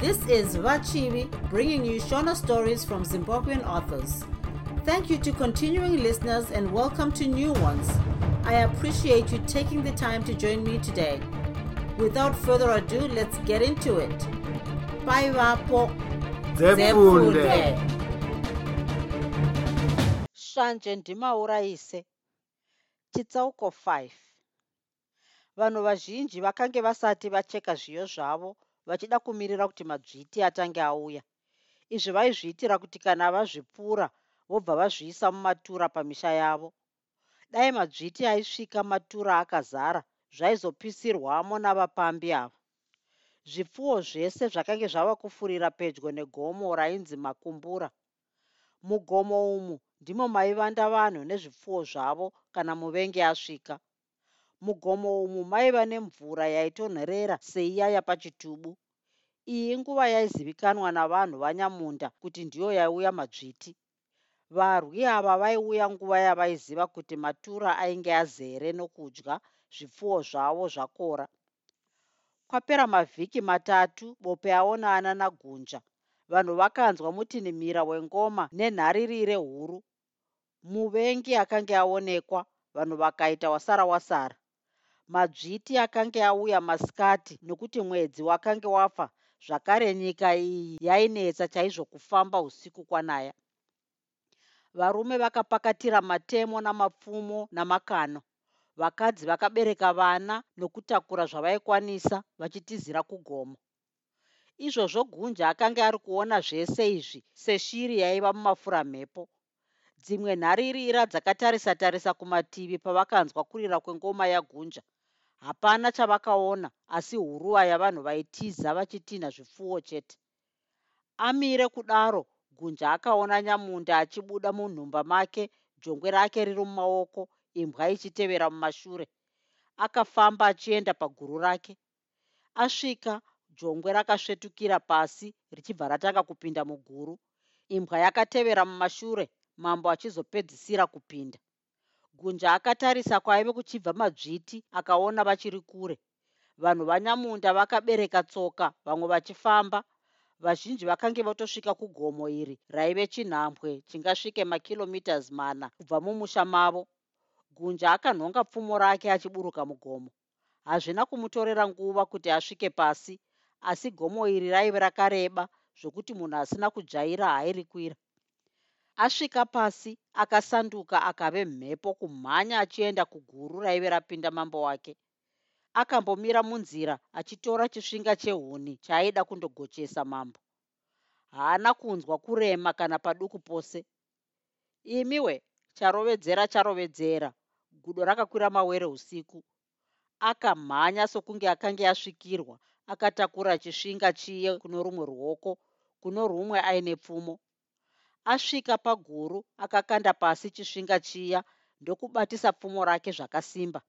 This is Vachivi bringing you Shona stories from Zimbabwean authors. Thank you to continuing listeners and welcome to new ones. I appreciate you taking the time to join me today. Without further ado, let's get into it. Bye, Vapo. Zefunde. shanje ndimaurayise chitsauko 5 vanhu vazhinji vakange vasati vacheka zviyo zvavo vachida kumirira kuti madzviti atange auya. Izvi vaizviitira kuti kana vazvipfuura vobva vazviisa mumatura pamisha yavo. Dai madzviti aisvika matura akazara zvaizopisirwamo navapambi ava. Zvipfuwo zvese zvakange zvava kufurira pedyo negomo rainzi makumbura. Mugomo umu ndimo maivanda vanhu nezvipfuwo zvavo kana muvengi asvika mugomo umu maiva nemvura yaitonherera seiya yapachitubu iyi inguva yaizivikanwa navanhu vanyamunda kuti ndiyo yaiuya madzviti varwi ava vaiuya nguva yavaiziva kuti matura ainge azere nokudya zvipfuwo zvavo zvakora. Kwapera mavhiki matatu bope aonana nagunja vanhu vakanzwa mutinhimira wengoma nenharirire huru. Muvengi akanga aonekwa vanhu vakaita wasara wasara madzviti akanga auya masikati nokuti mwedzi wakanga wafa zvakare nyika iyi yainetsa chaizvo kufamba usiku kwanaya. Varume vakapakatira matemo namapfumo namakano. Vakadzi vakabereka vana nokutakura zvavaikwanisa vachitizira kugomo. Izvozvo gunja akanga ari kuona zvese izvi seshiri yaiva mumafuramhepo dzimwe nharirira dzakatarisa-tarisa kumativi pavakanzwa kurira kwengoma yagunja hapana chavakaona asi huruva yavanhu vaitiza vachitinha zvipfuwo chete. Amire kudaro gunja akaona nyamunda achibuda munhumba make jongwe rake riri mumaoko imbwa ichitevera mumashure. Akafamba achienda paguru rake. Asvika jongwe rakasvetukira pasi richibva ratanga kupinda muguru. Imbwa yakatevera mumashure mambo achizopedzisira kupinda gunja akatarisa kwaive kuchibva madzviti akaona vachiri kure. Vanhu vanyamunda vakabereka tsoka vamwe vachifamba. Vazhinji vakange vatosvika kugomo iri raive chinhambwe chingasvike makilomitas mana kubva mumusha mavo. Gunja akanhonga pfumo rake achiburuka mugomo. Hazvina kumutorera nguva kuti asvike pasi asi gomo iri raive rakareba zvokuti munhu asina kujaira hairikwira asvika pasi akasanduka akave mhepo kumhanya achienda kuguru raive rapinda mambo wake. Akambomira munzira achitora chisvinga chehuni chaaida kundogochesa mambo. Haana kunzwa kurema kana paduku pose. Imiwe charovedzera charovedzera. Gudo rakakwira mawere usiku. Akamhanya sokunge akange asvikirwa. Akatakura chisvinga chiye kuno rumwe ruoko kuno rumwe aine pfumo asvika paguru akakanda pasi chisvinga chiya ndokubatisa pfumo rake zvakasimba.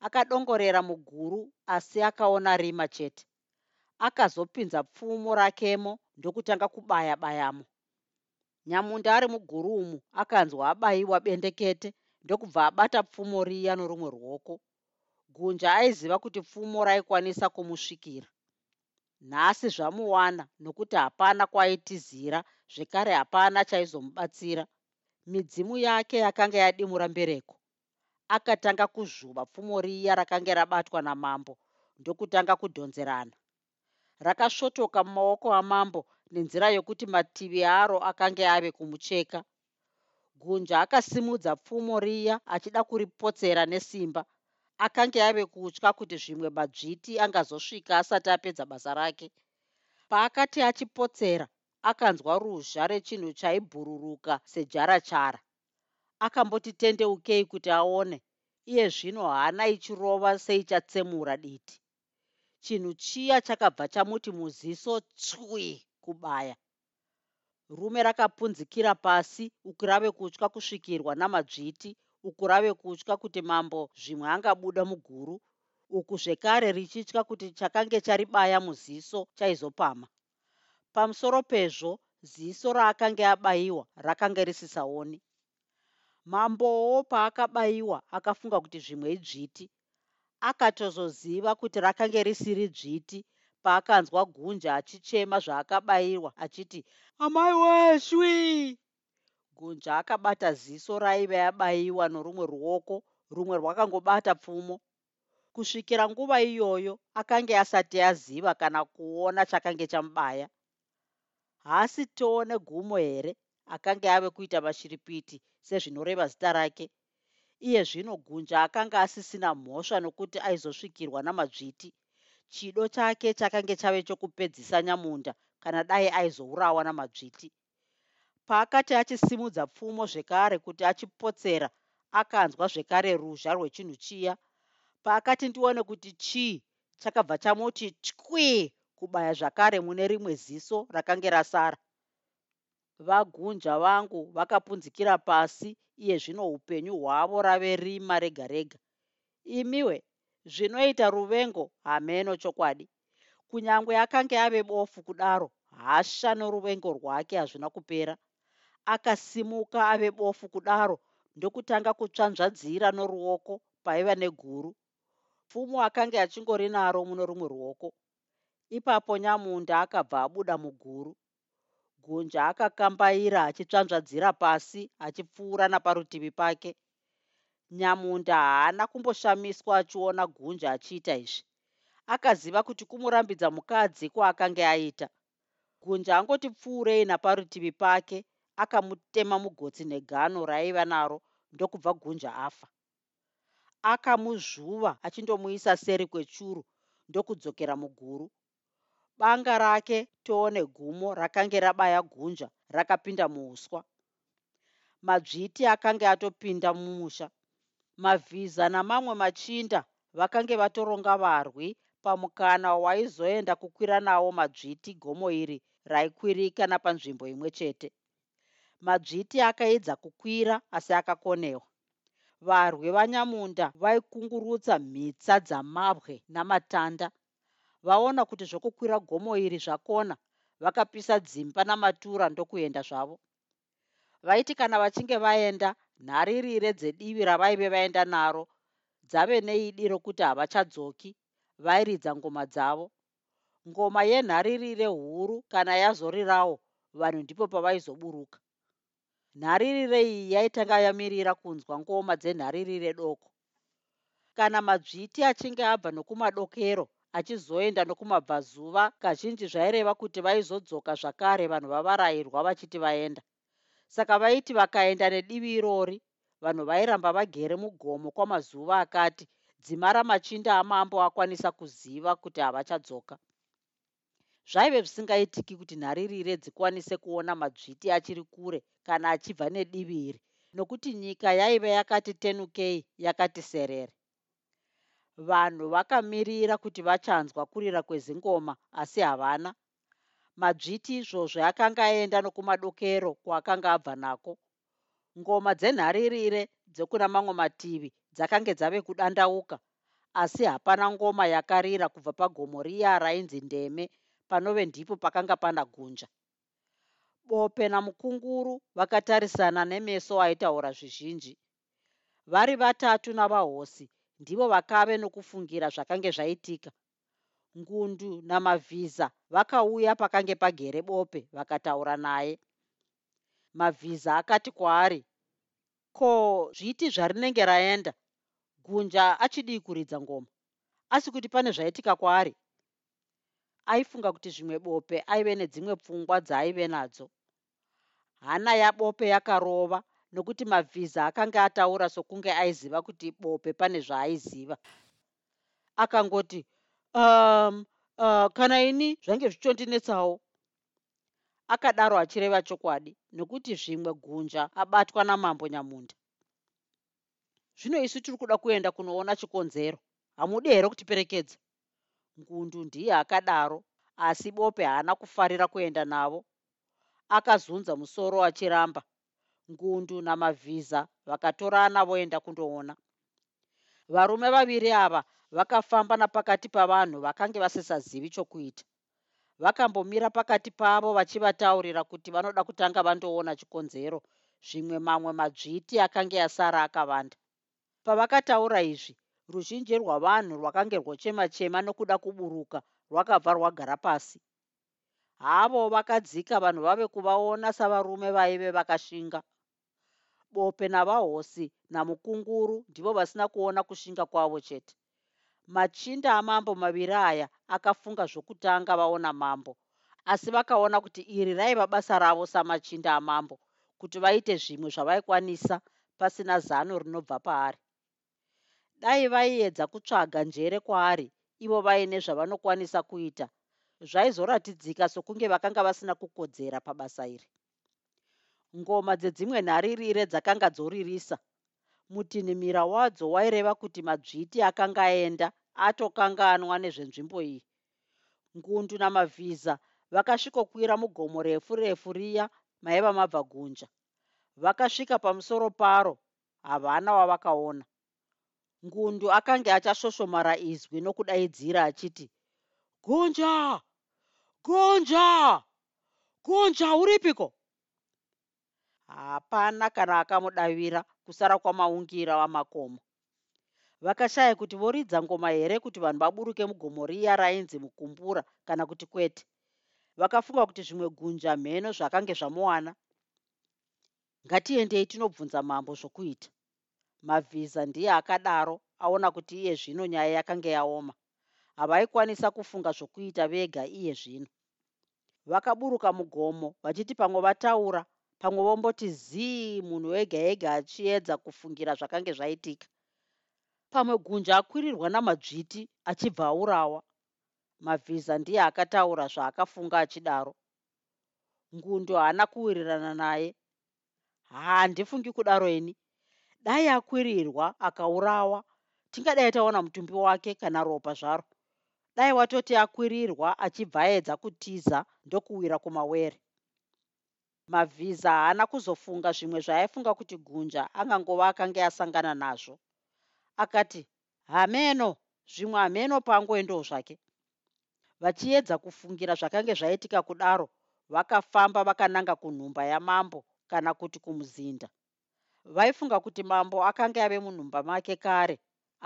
Akadongorera muguru asi akaona rima chete. Akazopinza pfumo rakemo ndokutanga kubaya bayamo. Nyamunda ari muguru umu akanzwa abayiwa bendekete ndokubva abata pfumo riya norumwe ruoko. Gunja aiziva kuti pfumo raikwanisa kumusvikira. Nhasi zvamuwana nokuti hapana kwaaitizira zvekare hapana chaizomubatsira. Midzimu yake yakanga yadimura mbereko. Akatanga kuzvuva pfumo riya rakanga rabatwa namambo ndokutanga kudhonzerana. Rakasvotoka mumaoko amambo nenzira yokuti mativi aro akanga ave kumucheka. Gunja akasimudza pfumo riya achida kuripotsera nesimba. Akanga ave kutya kuti zvimwe madzviti angazosvika asati apedza basa rake. Paakati achipotsera akanzwa ruzha rechinhu chaibhururuka sejarachara. Akamboti tendeukei kuti aone iye zvino haana ichirova seichatsemura diti. Chinhu chiya chakabva chamuti muziso tswi kubaya. Rume rakapunzikira pasi uku rave kutya kusvikirwa namadzviti uku rave kutya kuti mambo zvimwe angabuda muguru uku zvekare richitya kuti chakange charibaya muziso chaizopama pamusoro pezvo ziso raakanga abayiwa rakanga risisaoni. Mambowo paakabayiwa akafunga kuti zvimwe idzviti akatozoziva kuti rakanga risiri dzviti paakanzwa gunja achichema zvaakabayirwa achiti amai weshwi gunja akabata ziso raiva yabayiwa norumwe ruoko rumwe rwakangobata pfumo. Kusvikira nguva iyoyo akange asati aziva kana kuona chakange chamubaya haasi tione gumo here akange ave kuita mashiripiti sezvinoreva zita rake? Iye zvino gunja akanga asisina mhosva nokuti aizosvikirwa namadzviti chido chake chakange chave chokupedzisa nyamunda kana dai aizourawa namadzviti paakati achisimudza pfumo zvekare kuti achipotsera akanzwa zvekare ruzha rwechinhu chiya. Paakati ndione kuti chii chakabva chamoti twi kubaya zvakare mune rimwe ziso rakange rasara. Vagunja vangu vakapunzikira pasi iye zvino upenyu hwavo rave rima rega rega. Imiwe zvinoita ruvengo hameno chokwadi. Kunyange akange ave bofu kudaro hasha noruvengo rwake hazvina kupera. Akasimuka ave bofu kudaro ndokutanga kutsvanzvadzira noruoko paiva neguru. Pfumo akanga achingori naro muno rumwe ruoko ipapo nyamunda akabva abuda muguru. Gunja akakambaira achitsvanzvadzira pasi achipfuura naparutivi pake. Nyamunda haana kumboshamiswa achiona gunja achiita izvi. Akaziva kuti kumurambidza mukadzi kwaakanga aita. Gunja angoti pfuurei naparutivi pake akamutema mugotsi negano raaiva naro ndokubva gunja afa. Akamuzvuva achindomuisa seri kwechuru ndokudzokera muguru banga rake toone gumo rakange rabaya gunja rakapinda muuswa madzviti akange atopinda mumusha. Mavhiza namamwe machinda vakange vatoronga varwi pamukana waizoenda kukwira nawo madzviti gomo iri raikwirika napanzvimbo imwe chete. Madzviti akaedza kukwira asi akakonewa. Varwi vanyamunda vaikungurutsa mhitsa dzamabwe namatanda vaona kuti zvokukwira gomo iri zvakona vakapisa dzimba namatura ndokuenda zvavo. Vaiti kana vachinge vaenda nharirire dzedivi ravaive vaenda naro dzave neidi rokuti havachadzoki vairidza ngoma dzavo. Ngoma yenharirire huru kana yazorirawo vanhu ndipo pavaizoburuka. Nharirire iyi yaitanga yamirira kunzwa ngoma dzenharirire doko. Kana madzviti achinge abva nokumadokero achizoenda nokumabvazuva kazhinji zvaireva kuti vaizodzoka zvakare vanhu vavarayirwa vachiti vaenda. Saka vaiti vakaenda nedivi irori vanhu vairamba vagere mugomo kwamazuva akati dzima ramachinda amambo akwanisa kuziva kuti havachadzoka zvaive zvisingaitiki kuti nharirire dzikwanise kuona madzviti achiri kure kana achibva nedivi iri nokuti nyika yaiva yakati tenukei yakati serere vanhu vakamirira kuti vachanzwa kurira kwezingoma asi havana. Madzviti izvozvo akanga aenda nokumadokero kwaakanga abva nako. Ngoma dzenharirire dzekuna mamwe mativi dzakange dzave kudandauka asi hapana ngoma yakarira kubva pagomo riya rainzi ndeme panove ndipo pakanga pana gunja. Bope namukunguru vakatarisana nemeso aitaura zvizhinji. Vari vatatu navahosi ndivo vakave nokufungira zvakange zvaitika. Ngundu namavhiza vakauya pakange pagere bope vakataura naye. Mavhiza akati kwaari ko zviti zvarinenge raenda? Gunja achidii kuridza ngoma. Asi kuti pane zvaitika kwaari? Aifunga kuti zvimwe bope aive nedzimwe pfungwa dzaaive nadzo. Hana yabope yakarova nokuti mavhiza akanga ataura sokunge aiziva kuti bope pane zvaaiziva. Akangoti um, uh, kana ini zvange zvichondinetsawo? Akadaro achireva chokwadi nokuti zvimwe gunja abatwa namambo nyamunda. Zvino isu tiri kuda kuenda kunoona chikonzero. Hamudi here kutiperekedza? Ngundu ndiye akadaro asi bope haana kufarira kuenda navo. Akazunza musoro achiramba ngundu namavhiza vakatorana voenda kundoona. Varume vaviri ava vakafamba napakati pavanhu vakange vasisazivi chokuita. Vakambomira pakati pavo vachivataurira kuti vanoda kutanga vandoona chikonzero zvimwe mamwe madzviti akange asara akavanda. Pavakataura izvi ruzhinji rwavanhu rwakange rwochema chema nokuda kuburuka rwakabva rwagara pasi. Havo vakadzika vanhu vave kuvaona savarume vaive vakashinga bope navahosi namukunguru ndivo vasina kuona kushinga kwavo chete. Machinda amambo maviri aya akafunga zvokutanga vaona mambo asi vakaona kuti iri raiva basa ravo samachinda amambo kuti vaite zvimwe zvavaikwanisa pasina zano rinobva paari. Dai vaiedza kutsvaga njere kwaari ivo vaine zvavanokwanisa kuita zvaizoratidzika sokunge vakanga vasina kukodzera pabasa iri ngoma dzedzimwe nharirire dzakanga dzoririsa. Mutinhimira wadzo waireva kuti madzviti akanga aenda atokanganwa nezvenzvimbo iyi. Ngundu namavhiza vakasvikokwira mugomo refu refu riya maiva mabva gunja. Vakasvika pamusoro paro havana wavakaona. Ngundu akanga achashoshomara izwi nokudaidzira achiti gunja! Gunja! Gunja uripiko hapana kana akamudavira kusara kwamaungira wamakomo vakashaya kuti voridza ngoma here kuti vanhu vaburuke mugomo riya rainzi mukumbura kana kuti kwete. Vakafunga kuti zvimwe gunja mheno zvakange zvamuwana. Ngatiendei tinobvunza mambo zvokuita. Mavhiza ndiye akadaro aona kuti iye zvino nyaya yakanga yaoma. Havaikwanisa kufunga zvokuita vega iye zvino. Vakaburuka mugomo vachiti pamwe vataura pamwe vomboti zii munhu wega ega achiedza kufungira zvakange zvaitika. Pamwe gunja akwirirwa namadzviti achibva aurawa. Mavhiza ndiye akataura zvaakafunga achidaro. Ngundu haana kuwirirana naye. Handifungi kudaro ini. Dai akwirirwa akaurawa. Tingadai taona mutumbi wake kana ropa zvaro. Dai watoti akwirirwa achibva aedza kutiza ndokuwira kumawere mavhiza haana kuzofunga zvimwe zvaaifunga kuti gunja angangova akanga asangana nazvo. Akati hameno! Zvimwe hameno pangu endo zvake vachiedza kufungira zvakange zvaitika kudaro vakafamba vakananga kunhumba yamambo kana kuti kumuzinda. Vaifunga kuti mambo akanga ave munhumba make kare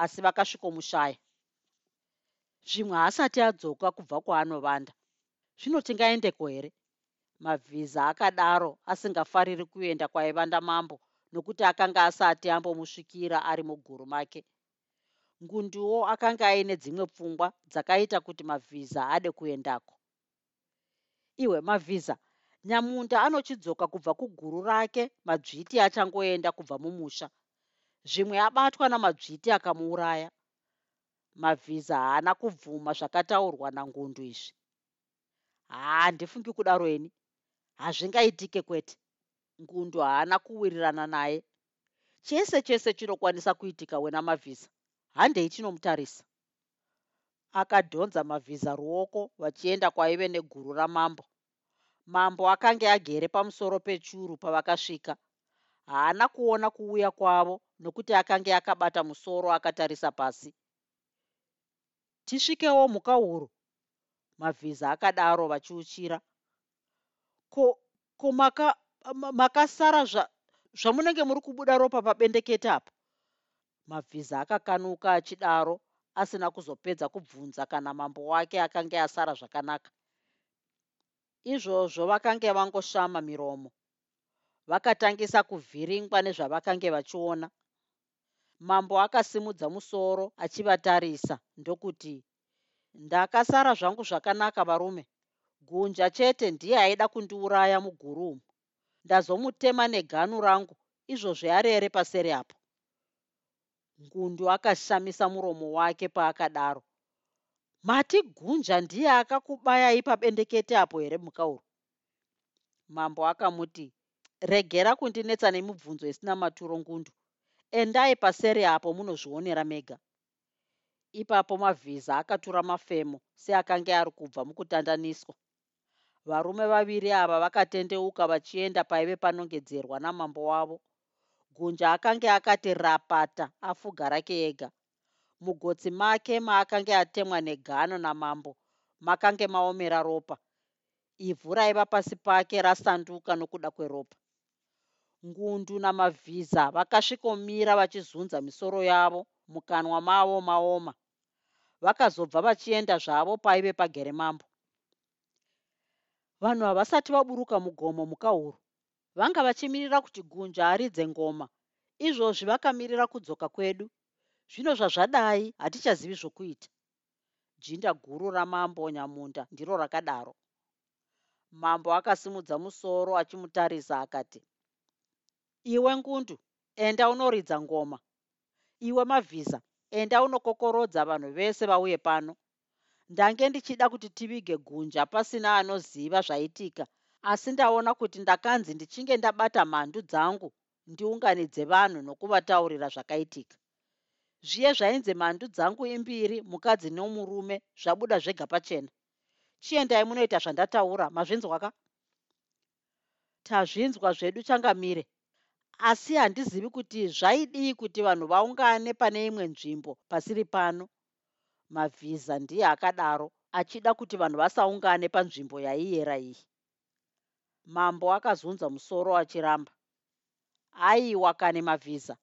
asi vakasvikomushaya. Zvimwe haasati adzoka kubva kwaanovanda zvino tingaendeko here mavhiza akadaro asingafariri kuenda kwaivanda mambo nokuti akanga asati ambomusvikira ari muguru make. Ngunduwo akanga aine dzimwe pfungwa dzakaita kuti mavhiza ade kuendako. Iwe mavhiza nyamunda anochidzoka kubva kuguru rake madzviti achangoenda kubva mumusha. Zvimwe abatwa namadzviti akamuuraya. Mavhiza haana kubvuma zvakataurwa nangundu izvi. Handifungi kudaro ini hazvingaitike kwete. Ngundu haana kuwirirana naye. Chese chese chinokwanisa kuitika wena mavhiza handei chinomutarisa akadhonza mavhiza ruoko vachienda kwaive neguru ramambo. Mambo akanga agere pamusoro pechuru pavakasvika. Haana kuona kuuya kwavo nokuti akanga akabata musoro akatarisa pasi. Tisvikewo mhuka huru. Mavhiza akadaro vachiuchira ko ko maka makasara zvamunenge muri kubuda ropa pabendekete apa mabviza akakanuka achidaro asina kuzopedza kubvunza kana mambo wake akanga asara zvakanaka. Izvozvo vakange vangoshama miromo vakatangisa kuvhiringwa nezvavakange vachiona. Mambo akasimudza musoro achivatarisa ndokuti ndakasara zvangu zvakanaka varume gunja chete ndiye aida kundiuraya muguru umu. Ndazomutema neganu rangu izvozvo yarere pasere apo. Ngundu akashamisa muromo wake paakadaro. Mati gunja ndiye akakubaya ipabendekete apo here mukauro mambo akamuti regera kundinetsa nemibvunzo isina maturo ngundu. Endai pasere apo munozvionera mega. Ipapo mavhiza akatura mafemo seakanga ari kubva mukutandaniswa varume vaviri ava vakatendeuka vachienda paive panongedzerwa namambo wavo. Gunja akange akati rapata afuga rake ega. Mugotsi make maakanga atemwa negano namambo makange maomera ropa. Ivhu raiva pasi pake rasanduka nokuda kweropa. Ngundu namavhiza vakasvikomira vachizunza misoro yavo mukanwa mavo maoma. Vakazobva vachienda zvavo paive pagere mambo vanhu havasati vaburuka mugomo mukauru vanga vachimirira kuti gunja aridze ngoma. Izvozvi vakamirira kudzoka kwedu. Zvino zvazvadai hatichazivi zvokuita. Jinda guru ramambo nyamunda ndiro rakadaro. Mambo akasimudza musoro achimutarisa akati iwe ngundu enda unoridza ngoma. Iwe mavhiza enda unokokorodza vanhu vese vauye pano ndange ndichida kuti tivige gunja pasina anoziva zvaitika asi ndaona kuti ndakanzi ndichinge ndabata mhandu dzangu ndiunganidze vanhu nokuvataurira zvakaitika. Zviye zvainzi mhandu dzangu imbiri mukadzi nomurume zvabuda zvega pachena. Chiendai munoita zvandataura mazvinzwa ka? Tazvinzwa zvedu changamire asi handizivi kuti zvaidii kuti vanhu vaungane pane imwe nzvimbo pasiri pano mavhiza ndiye akadaro achida kuti vanhu vasaungane panzvimbo yaiyera iyi. Mambo akazunza musoro achiramba. Aiwa kane mavhiza.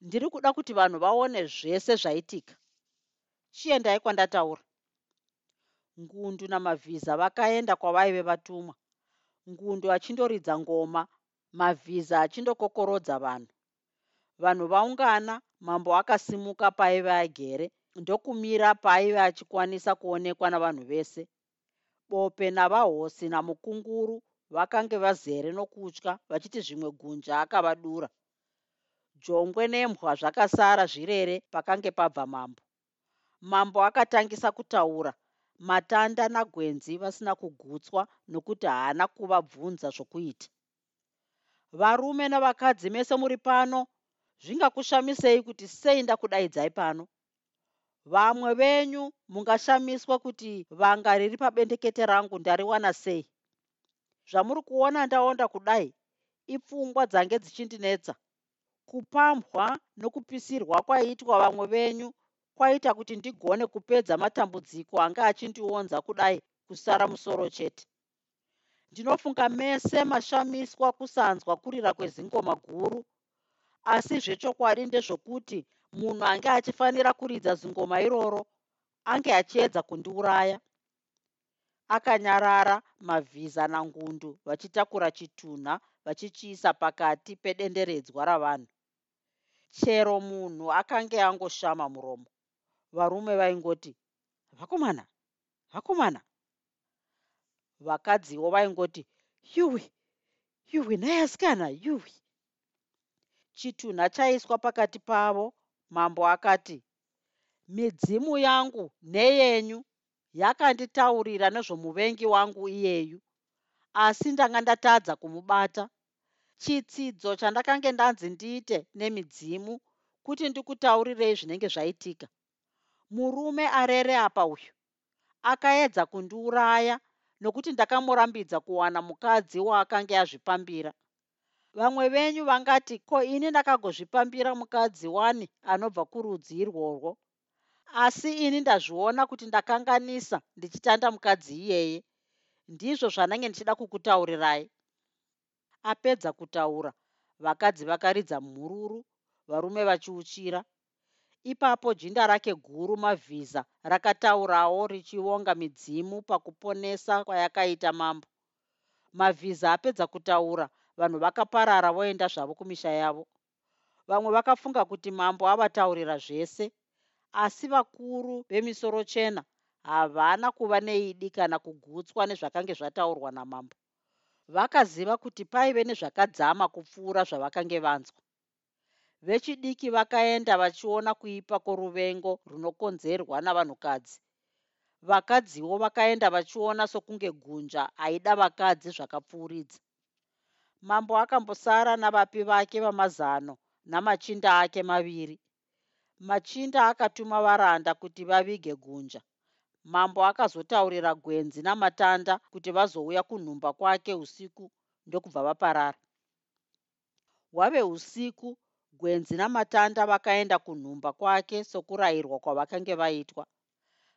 Ndiri kuda kuti vanhu vaone zvese zvaitika. Chiendai kwandataura? Ngundu namavhiza vakaenda kwavaive vatumwa. Ngundu achindoridza ngoma mavhiza achindokokorodza vanhu. Vanhu vaungana mambo akasimuka paaive agere ndokumira paaive achikwanisa kuonekwa navanhu vese. Bope navahosi namukunguru vakange vazere nokutya vachiti zvimwe gunja akavadura. Jongwe nembwa zvakasara zvirere pakange pabva mambo. Mambo akatangisa kutaura matanda nagwenzi vasina kugutswa nokuti haana kuvabvunza zvokuita. Varume navakadzi mese muri pano zvingakushamisei kuti sei ndakudaidzai pano vamwe venyu mungashamiswa kuti vanga riri pabendekete rangu ndariwana sei? Zvamuri kuona ndaonda kudai ipfungwa dzange dzichindinetsa kupambwa nokupisirwa kwaiitwa vamwe venyu kwaita kuti ndigone kupedza matambudziko anga achindionza kudai kusara musoro chete. Ndinofunga mese mashamiswa kusanzwa kurira kwezingoma guru asi zvechokwadi ndezvokuti munhu ange achifanira kuridza zingoma iroro ange achiedza kundiuraya. Akanyarara mavhiza nangundu vachitakura chitunha vachichiisa pakati pedenderedzwa ravanhu. Chero munhu akange angoshama muromo varume vaingoti vakomana vakomana. Vakadziwo vaingoti yuwi yuwi nayasikana yuwi. Chitunha chaiswa pakati pavo mambo akati midzimu yangu neyenyu yakanditaurira nezvomuvengi wangu iyeyu asi ndanga ndatadza kumubata. Chitsidzo chandakange ndanzi ndiite nemidzimu kuti ndikutaurirei zvinenge zvaitika. Murume arere apa uyu akaedza kundiuraya nokuti ndakamurambidza kuwana mukadzi waakange azvipambira vamwe venyu vangati ko ini ndakagozvipambira mukadzi wani anobva kurudzi irworwo? Asi ini ndazviona kuti ndakanganisa ndichitanda mukadzi iyeye. Ndizvo zvanenge ndichida kukutaurirai. Apedza kutaura vakadzi vakaridza mhururu varume vachiuchira. Ipapo jinda rake guru mavhiza rakataurawo richionga midzimu pakuponesa kwayakaita mambo. Mavhiza apedza kutaura vanhu vakaparara voenda zvavo kumisha yavo. Vamwe vakafunga kuti mambo avataurira zvese asi vakuru vemisoro chena havana kuva neidi kana kugutswa nezvakange zvataurwa namambo. Vakaziva kuti paive nezvakadzama kupfuura zvavakange vanzwa. Vechidiki vakaenda vachiona kuipa kworuvengo runokonzerwa navanhukadzi. Vakadziwo vakaenda vachiona sokunge gunja aida vakadzi zvakapfuuridza mambo akambosara navapi vake vamazano namachinda ake maviri. Machinda akatuma varanda kuti vavige gunja. Mambo akazotaurira gwenzi namatanda kuti vazouya kunhumba kwake usiku ndokubva vaparara. Hwave usiku gwenzi namatanda vakaenda kunhumba kwake sokurayirwa kwavakange vaitwa.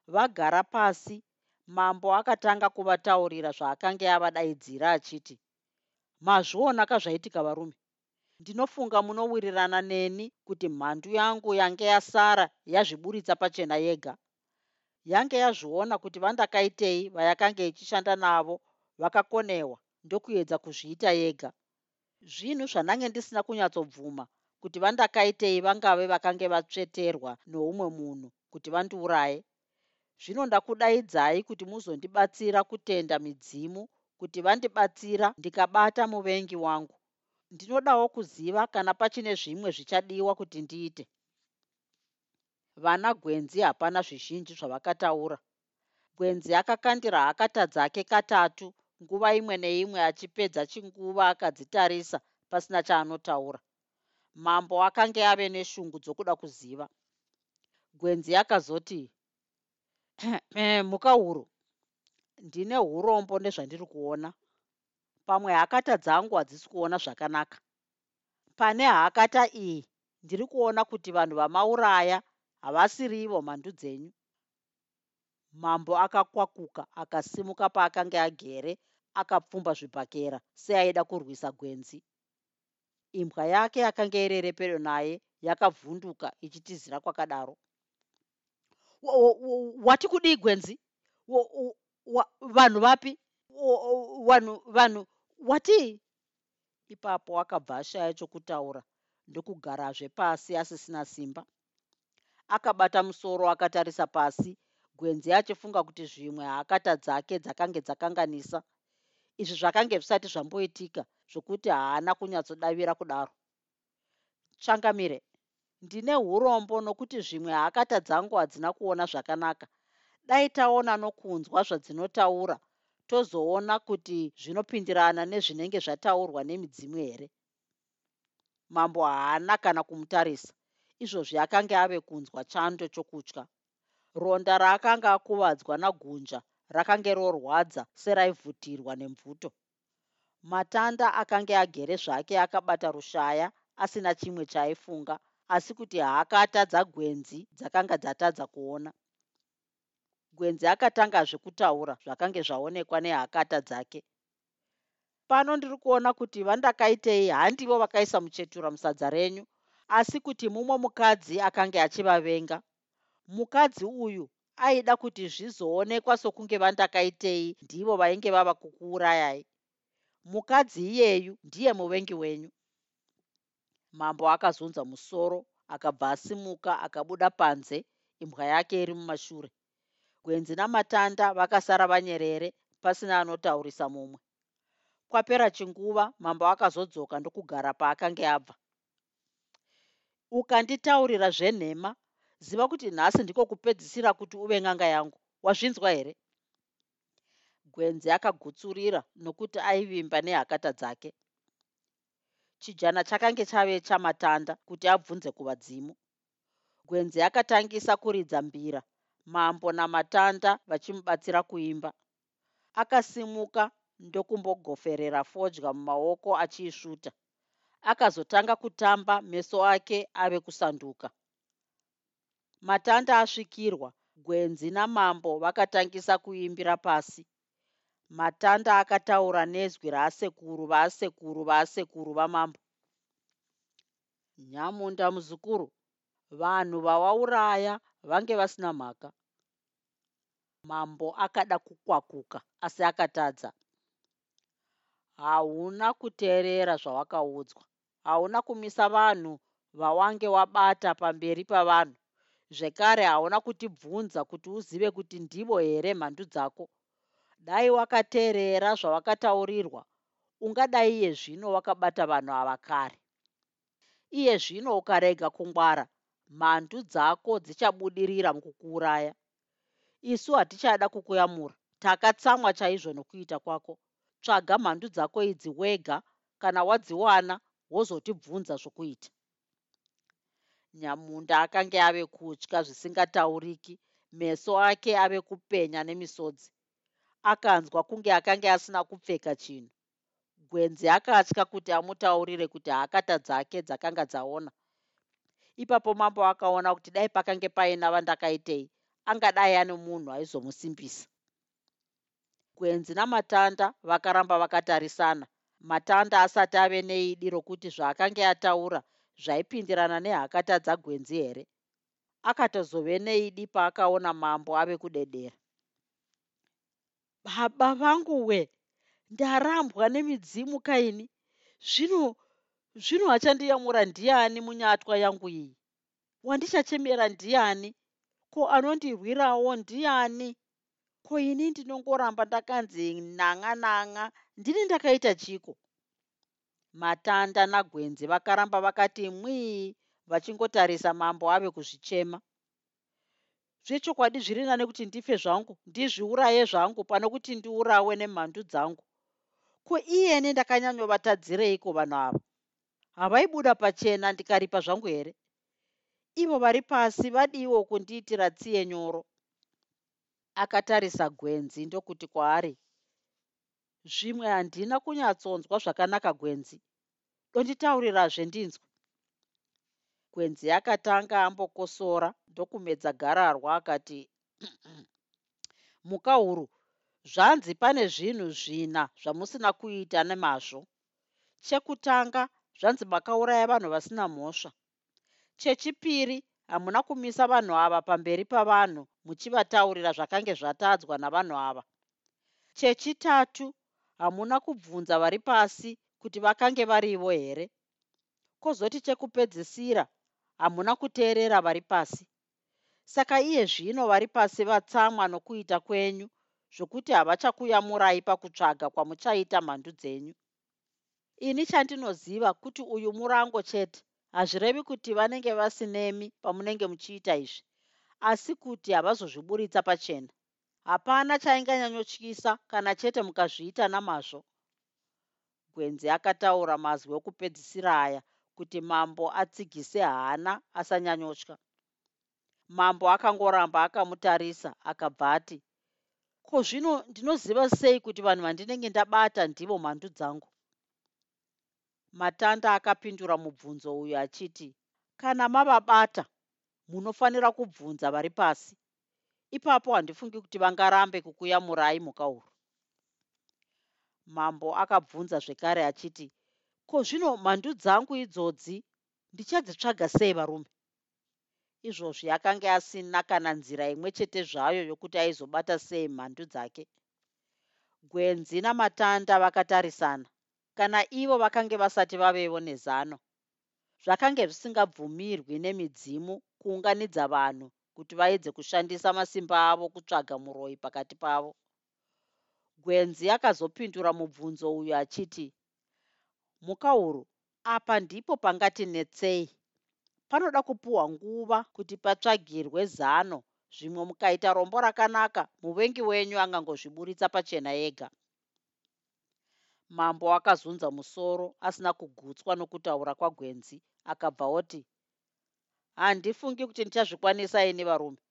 Vagara pasi mambo akatanga kuvataurira zvaakange avadaidzira achiti mazviona kazvaitika varume. Ndinofunga munowirirana neni kuti mhandu yangu yange yasara yazviburitsa pachena yega. Yange yazviona kuti vandakaitei vayakange ichishanda navo vakakonewa ndokuedza kuzviita yega. Zvinhu zvandange ndisina kunyatsobvuma kuti vandakaitei vangave vakange vatsveterwa noumwe munhu kuti vandiuraye. Zvino ndakudaidzai kuti muzondibatsira kutenda midzimu kuti vandibatsira ndikabata muvengi wangu. Ndinodawo kuziva kana pachine zvimwe zvichadiwa kuti ndiite. Vana gwenzi hapana zvizhinji zvavakataura. Gwenzi akakandira hakata dzake katatu nguva imwe neimwe achipedza chinguva akadzitarisa pasina chaanotaura. Mambo akange ave neshungu dzokuda kuziva. Gwenzi akazoti mhuka huru ndine urombo nezvandiri kuona. Pamwe hakata dzangu hadzisi kuona zvakanaka. Pane hakata iyi ndiri kuona kuti vanhu vamauraya havasirivo mhandu dzenyu. Mambo akakwakuka akasimuka paakanga agere akapfumba zvibhakera seaida kurwisa gwenzi. Imbwa yake yakanga irere pedo naye yakavhunduka ichitizira kwakadaro. Wati kudii gwenzi vanhu vapi? Vanhu vanhu wati? Ipapo akabva ashaya chokutaura ndokugarazve pasi asisina simba. Akabata musoro akatarisa pasi gwenzi achifunga kuti zvimwe haakata dzake dzakange dzakanganisa. Izvi zvakange zvisati zvamboitika zvokuti haana kunyatsodavira kudaro. Changamire ndine urombo nokuti zvimwe haakata dzangu hadzina kuona zvakanaka dai taona nokunzwa zvadzinotaura tozoona kuti zvinopindirana nezvinenge zvataurwa nemidzimu here. Mambo haana kana kumutarisa izvozvi akanga ave kunzwa chando chokutya. Ronda raakanga akuvadzwa nagunja rakange rorwadza seraivhutirwa nemvuto. Matanda akange agere zvake akabata rushaya asina chimwe chaaifunga asi kuti haakatadza gwenzi dzakanga dzatadza kuona gwenzi akatangazve kutaura zvakange zvaonekwa nehakata dzake. Pano ndiri kuona kuti vandakaitei handivo vakaisa muchetura musadza renyu asi kuti mumwe mukadzi akange achivavenga. Mukadzi uyu aida kuti zvizoonekwa sokunge vandakaitei ndivo vainge vava kukuurayai. Mukadzi iyeyu ndiye muvengi wenyu. Mambo akazunza musoro akabva asimuka akabuda panze imbwa yake iri mumashure gwenzi namatanda vakasara vanyerere pasina anotaurisa mumwe. Kwapera chinguva mambo akazodzoka ndokugara paakanga abva. Ukanditaurira zvenhema ziva kuti nhasi ndiko kupedzisira kuti uve n'anga yangu. Wazvinzwa here? Gwenzi akagutsurira nokuti aivimba nehakata dzake. Chijana chakange chave chamatanda kuti abvunze kuvadzimu. Gwenzi akatangisa kuridza mbira mambo namatanda vachimubatsira kuimba. Akasimuka ndokumbogoferera fodya mumaoko achiisvuta. Akazotanga kutamba meso ake ave kusanduka. Matanda asvikirwa gwenzi namambo vakatangisa kuimbira pasi. Matanda akataura nezwi raasekuru vaasekuru vaasekuru vamambo. Nyamunda muzukuru vanhu vawauraya vange vasina mhaka. Mambo akada kukwakuka asi akatadza. Hauna kuteerera zvawakaudzwa. Hauna kumisa vanhu vawange wabata pamberi pavanhu. Zvekare hauna kutibvunza kuti uzive kuti ndivo here mhandu dzako. Dai wakateerera zvawakataurirwa. Ungadai iye zvino wakabata vanhu ava kare iye zvino ukarega kungwara mhandu dzako dzichabudirira mukukuuraya. Isu hatichada kukuyamura takatsamwa chaizvo nokuita kwako. Tsvaga mhandu dzako idzi wega kana wadziwana wozotibvunza zvokuita. Nyamunda akange ave kutya zvisingatauriki meso ake ave kupenya nemisodzi. Akanzwa kunge akange asina kupfeka chinhu. Gwenzi akatya kuti amutaurire kuti hakata dzake dzakanga dzaona ipapo mambo akaona kuti dai pakange paina vandakaitei angadai ane munhu aizomusimbisa. Gwenzi namatanda vakaramba vakatarisana. Matanda asati ave neidi rokuti zvaakanga ataura zvaipindirana nehakata dzagwenzi here? Akatozove neidi paakaona mambo ave kudedera. Baba vangu we ndarambwa nemidzimu kaini. Zvino zvino hachandiyamura ndiani munyatwa yangu iyi? Wandichachemera ndiani? Ko anondirwirawo ndiani? Ko ini ndinongoramba ndakanzi nanga nanga ndini ndakaita chiko? Matanda nagwenzi vakaramba vakati mwii vachingotarisa mambo ave kuzvichema. Zvechokwadi zviri nane kuti ndife zvangu? Ndizviuraye zvangu pano kuti ndiurawe nemhandu dzangu. Ko iyene ndakanyanyovatadzireiko vanhu ava havaibuda pachena ndikaripa zvangu here? Ivo vari pasi vadiwo kundiitira tsiye nyoro. Akatarisa gwenzi ndokuti kwaari zvimwe handina kunyatsonzwa zvakanaka gwenzi. Donditaurirazve ndinzwa gwenzi akatanga ambokosora ndokumedza gararwa akati muka huru zvanzi pane zvinhu zvina zvamusina kuita nemazvo. Chekutanga zvanzi makauraya vanhu vasina mhosva. Chechipiri hamuna kumisa vanhu ava pamberi pavanhu muchivataurira zvakange zvatadzwa navanhu ava. Chechitatu hamuna kubvunza vari pasi kuti vakange varivo here. Kwozoti chekupedzisira hamuna kuteerera vari pasi. Saka iye zvino vari pasi vatsamwa nokuita kwenyu zvokuti havachakuyamurai pakutsvaga kwamuchaita mhandu dzenyu ini chandinoziva kuti uyu murango chete hazvirevi kuti vanenge vasinemi pamunenge muchiita izvi asi kuti havazozviburitsa pachena. Hapana chainganyanyotyisa kana chete mukazviita namazvo. Gwenzi akataura mazwi okupedzisira aya kuti mambo atsigise hana asanyanyotya. Mambo akangoramba akamutarisa akabva ati ko zvino ndinoziva sei kuti vanhu vandinenge ndabata ndivo mhandu dzangu matanda akapindura mubvunzo uyu achiti kana mavabata munofanira kubvunza vari pasi. Ipapo handifungi kuti vangarambe kukuyamurai mukauro mambo akabvunza zvekare achiti ko zvino mhandu dzangu idzodzi ndichadzitsvaga sei varume? Izvozvi akanga asina kana nzira imwe chete zvayo yokuti aizobata sei mhandu dzake. Gwenzi namatanda vakatarisana kana ivo vakange vasati vavevo nezano. Zvakange zvisingabvumirwi nemidzimu kuunganidza vanhu kuti vaedze kushandisa masimba avo kutsvaga muroi pakati pavo. Gwenzi akazopindura mubvunzo uyu achiti mukauru apa ndipo pangatinetsei panoda kupiwa nguva kuti patsvagirwe zano. Zvimwe mukaita rombo rakanaka muvengi wenyu angangozviburitsa pachena ega mambo akazunza musoro asina kugutswa nokutaura kwagwenzi akabva oti handifungi kuti ndichazvikwanisa ini varume.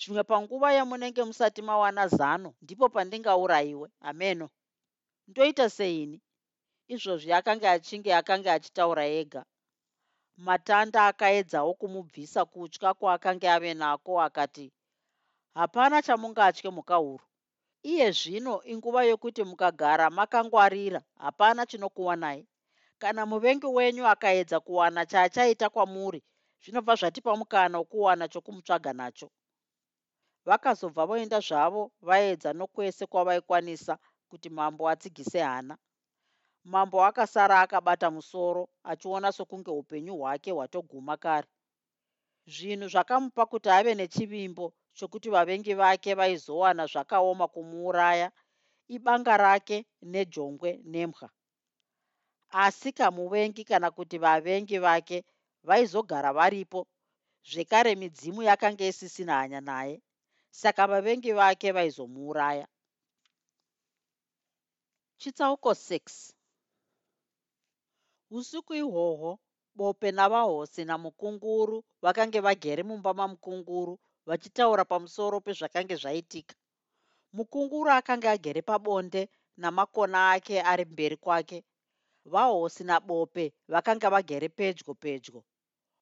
Zvimwe panguva yamunenge musati mawana zano ndipo pandingaurayiwe. Hameno ndoita seini? Izvozvi akanga achinge akanga achitaura ega. Matanda akaedzawo kumubvisa kutya kwaakanga ave nako akati hapana chamungatye mukahuru iye zvino inguva yokuti mukagara makangwarira hapana chinokuwanai. Kana muvengi wenyu akaedza kuwana chaachaita kwamuri zvinobva zvatipa mukana wokuwana chokumutsvaga nacho. Vakazobva voenda zvavo vaedza nokwese kwavaikwanisa kuti mambo atsigise hana. Mambo akasara akabata musoro achiona sokunge upenyu hwake hwatoguma kare. Zvinhu zvakamupa kuti ave nechivimbo chokuti vavengi vake vaizowana zvakaoma kumuuraya ibanga rake nejongwe nemwa asi kamuvengi kana kuti vavengi vake vaizogara varipo zvekare midzimu yakanga isisina hanya naye saka vavengi vake vaizomuuraya. Chitsauko 6 usiku ihwohwo bope navahosi namukunguru vakange vagere mumba mamukunguru vachitaura pamusoro pezvakange zvaitika. Mukunguru akanga agere pabonde namakona ake ari mberi kwake. Vahosi nabope vakanga vagere pedyo pedyo.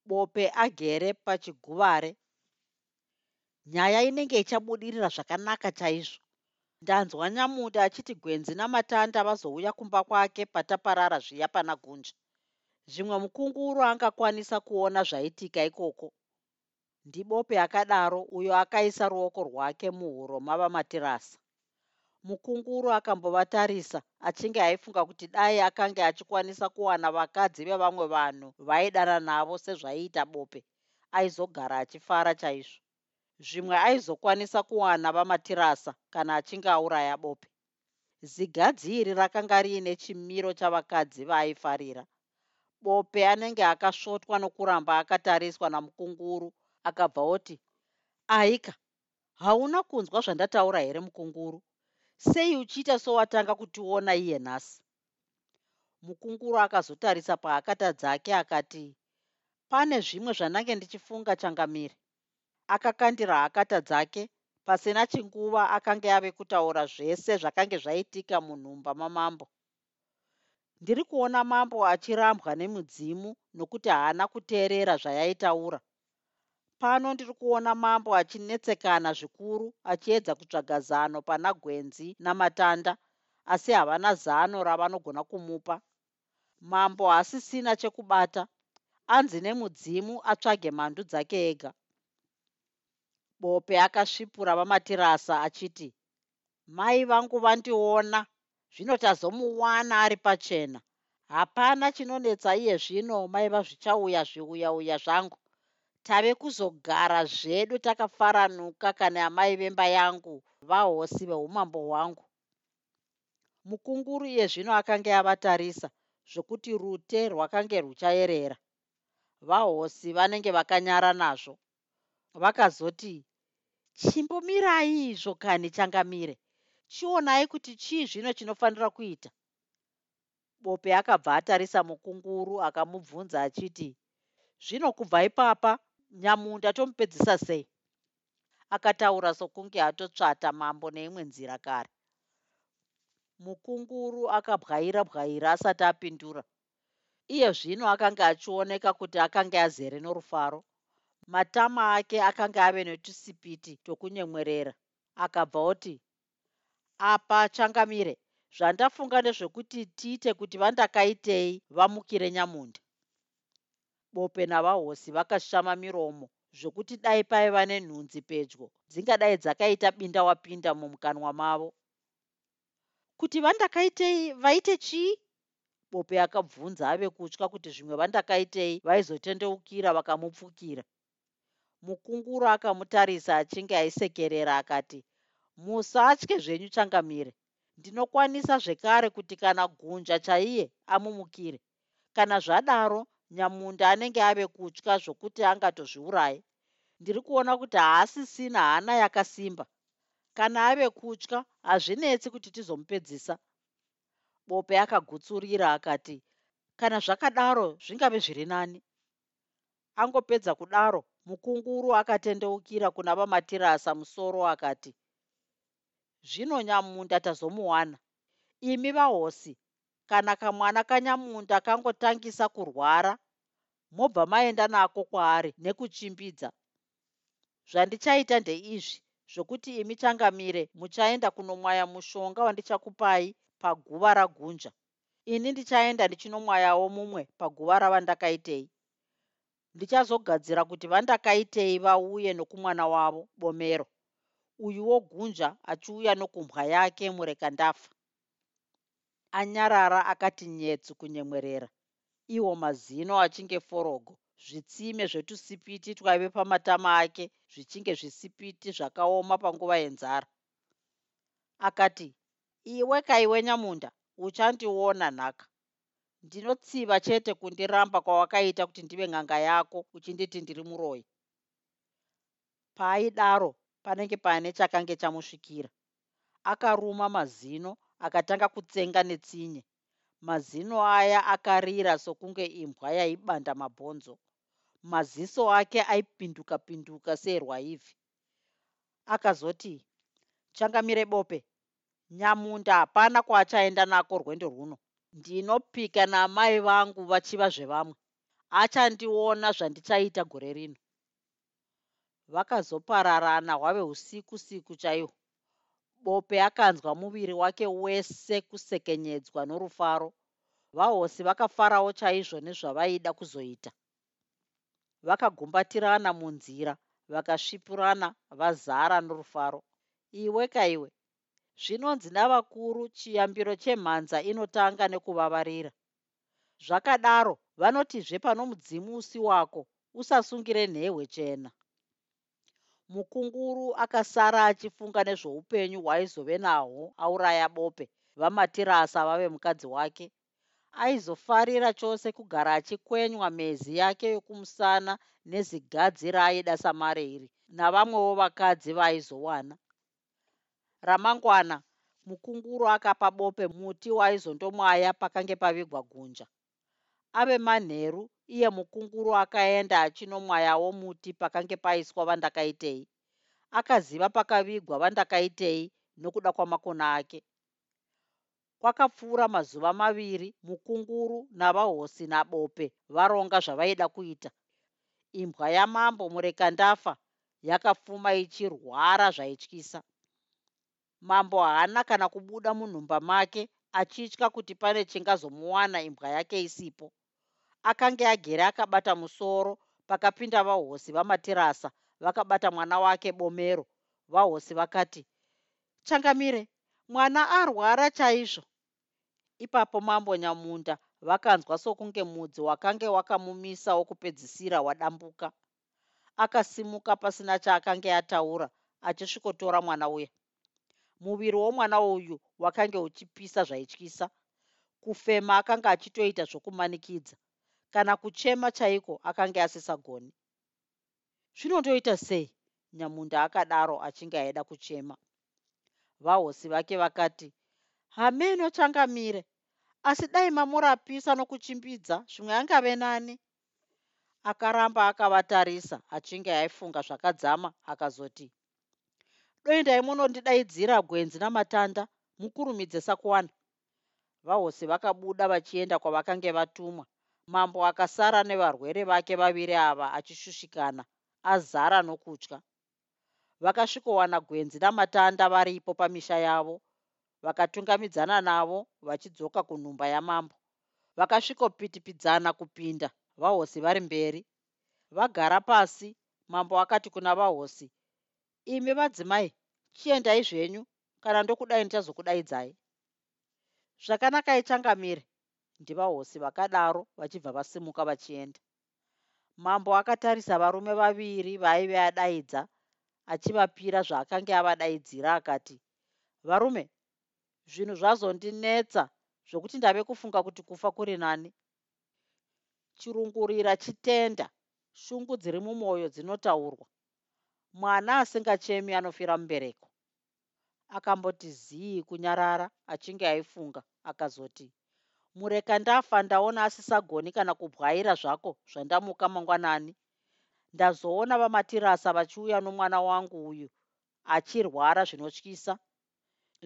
Bope agere pachiguvare. Nyaya inenge ichabudirira zvakanaka chaizvo. Ndanzwa nyamuda achiti gwenzi namatanda vazouya kumba kwake pataparara zviya pana gunja. Zvimwe mukunguru angakwanisa kuona zvaitika ikoko ndibope akadaro uyo akaisa ruoko rwake muhuro mava matirasa mukunguru akambovatarisa achinge aifunga kuti dai akanga achikwanisa kuwana vakadzi vevamwe vanhu vaidana navo sezvaiita bope aizogara achifara chaizvo. Zvimwe aizokwanisa kuwana vamatirasa kana achinge auraya bope. Zigadzi iri rakanga riine chimiro chavakadzi vaaifarira bope anenge akasvotwa nokuramba akatariswa namukunguru akabva oti aika hauna kunzwa zvandataura here mukunguru? Sei uchiita sowatanga kutiona iye nhasi? Mukunguru akazotarisa paakata dzake akati pane zvimwe zvandange ndichifunga changamire. Akakandira akata dzake pasina chinguva akanga ave kutaura zvese zvakange zvaitika munhumba mamambo. Ndiri kuona mambo achirambwa nemudzimu nokuti haana kuteerera zvayaitaura pano ndiri kuona mambo achinetsekana zvikuru achiedza kutsvaga zano pana gwenzi namatanda asi havana zano ravanogona kumupa. Mambo haasisina chekubata anzi nemudzimu atsvage mhandu dzake ega. Bope akasvipura vamatirasa achiti mai vangu vandiona zvino tazomuwana ari pachena. Hapana chinonetsa iye zvino maiva zvichauya zviuyauya zvangu tave kuzogara zvedu takafaranuka kana amai vemba yangu vahosi veumambo hwangu. Mukunguru iye zvino akanga avatarisa zvokuti rute rwakange ruchayerera. Vahosi vanenge vakanyara nazvo vakazoti chimbomirai izvo kani changamire. Chionai kuti chii zvino chinofanira kuita. Bope akabva atarisa mukunguru akamubvunza achiti zvino kubva ipapa nyamunda tomupedzisa sei? Akataura sokunge atotsvata mambo neimwe nzira kare. Mukunguru akabwaira bwaira asati apindura. Iye zvino akanga achioneka kuti akanga azere norufaro. Matama ake akanga ave netusipiti tokunyemwerera akabva oti apa changamire zvandafunga ndezvekuti tiite kuti vandakaitei vamukire nyamunda bope navahosi vakashama miromo zvokuti dai paiva nenhunzi pedyo dzingadai dzakaita binda wapinda mumukanwa mavo. Kuti vandakaitei vaite chii? Bope akabvunza ave kutya kuti zvimwe vandakaitei vaizotendeukira vakamupfukira. Mukunguru akamutarisa achinge aisekerera akati musatye zvenyu changamire. Ndinokwanisa zvekare kuti kana gunja chaiye amumukire. Kana zvadaro nyamunda anenge ave kutya zvokuti angatozviuraye. Ndiri kuona kuti haasisina hana yakasimba. Kana ave kutya hazvinetsi kuti tizomupedzisa. Bope akagutsurira akati kana zvakadaro zvingave zviri nani? Angopedza kudaro mukunguru akatendeukira kuna vamatirasa musoro akati zvino nyamunda tazomuwana. Imi vahosi kana kamwana kanyamunda kangotangisa kurwara mobva maenda nako kwaari nekuchimbidza. Zvandichaita ndeizvi zvokuti imi changamire muchaenda kunomwaya mushonga wandichakupai paguva ragunja. Ini ndichaenda ndichinomwayawo mumwe paguva ravandakaitei. Ndichazogadzira kuti vandakaitei vauye nokumwana wavo bomero. Uyuwo gunja achiuya nokumbwa yake murekandafa anyarara akati nyetsu kunyemwerera. Iwo mazino achinge forogo zvitsime zvetusipiti twaive pamatama ake zvichinge zvisipiti zvakaoma panguva yenzara. Akati iwe kaiwe nyamunda uchandiona nhaka. Ndinotsiva chete kundiramba kwawakaita kuti ndive ng'anga yako uchinditi ndiri muroi paaidaro panenge pane chakange chamusvikira. Akaruma mazino akatanga kutsenga netsinye. Mazino aya akarira sokunge imbwa yaibanda mabhonzo. Maziso ake aipinduka pinduka seerwaivhi akazoti changamire bope. Nyamunda hapana kwaachaenda nako rwendo rwuno. Ndinopika namai vangu vachiva zvevamwe. Achandiona zvandichaita gore rino. Vakazopararana hwave usiku siku chaihwo bope akanzwa muviri wake wese kusekenyedzwa norufaro. Vahosi vakafarawo chaizvo nezvavaida kuzoita. Vakagumbatirana munzira vakasvipurana vazara norufaro. Iwe kaiwe zvinonzi navakuru chiyambiro chemhanza inotanga nekuvavarira. Zvakadaro vanotizve pano mudzimu usi wako usasungire nhehwe chena mukunguru akasara achifunga nezvoupenyu hwaaizove nahwo auraya bope. Vamatirasa vave mukadzi wake. Aizofarira chose kugara achikwenywa mezi yake yokumusana nezigadzi raaida samare iri navamwewo vakadzi vaaizowana ramangwana mukunguru akapa bope muti waaizondomwaya pakange pavigwa gunja. Ave manheru iye mukunguru akaenda achinomwayawo muti pakange paiswa vandakaitei. Akaziva pakavigwa vandakaitei nokuda kwamakona ake. Kwakapfuura mazuva maviri mukunguru navahosi nabope varonga zvavaida kuita. Imbwa yamambo murekandafa yakapfuma ichirwara zvaityisa mambo haana kana kubuda munhumba make achitya kuti pane chingazomuwana imbwa yake isipo akange agere akabata musoro. Pakapinda vahosi vamatirasa vakabata mwana wake bomero. Vahosi vakati changamire mwana arwara chaizvo. Ipapo mambo nyamunda vakanzwa sokunge mudzi wakange wakamumisa wokupedzisira wadambuka. Akasimuka pasina chaakange ataura achisvikotora mwana uya. Muviri womwana uyu wakange uchipisa zvaityisa kufema akanga achitoita zvokumanikidza kana kuchema chaiko akanga asisagoni. Zvinondoita sei nyamunda akadaro achinge aida kuchema? Vahosi vake vakati hameno changamire asi dai mamurapisa nokuchimbidza zvimwe angave nani. Akaramba akavatarisa achinge aifunga zvakadzama akazoti doi ndai munondidaidzira gwenzi namatanda mukurumidze sakuwana. Vahosi vakabuda vachienda kwavakange vatumwa mambo akasara nevarwere vake vaviri ava achishushikana azara nokutya. Vakasvikowana gwenzi namatanda varipo pamisha yavo vakatungamidzana navo vachidzoka kunhumba yamambo. Vakasvikopitipidzana kupinda vahosi vari mberi. Vagara pasi mambo akati kuna vahosi imi vadzimai chiendai zvenyu kana ndokudai ndichazokudaidzai. Zvakanaka ichangamire ndivahosi vakadaro vachibva vasimuka vachienda. Mambo akatarisa varume vaviri vaaive adaidza achivapira zvaakanga avadaidzira akati varume zvinhu zvazondinetsa zvokuti ndave kufunga kuti kufa kuri nani. Chirungurira chitenda shungu dziri mumwoyo dzinotaurwa. Mwana asingachemi anofira mubereko. Akamboti zii kunyarara achinge aifunga akazoti mureka ndafa ndaona asisagoni kana kubwaira zvako zvandamuka mangwanani. Ndazoona vamatirasa vachiuya nomwana wangu uyu achirwara zvinotyisa.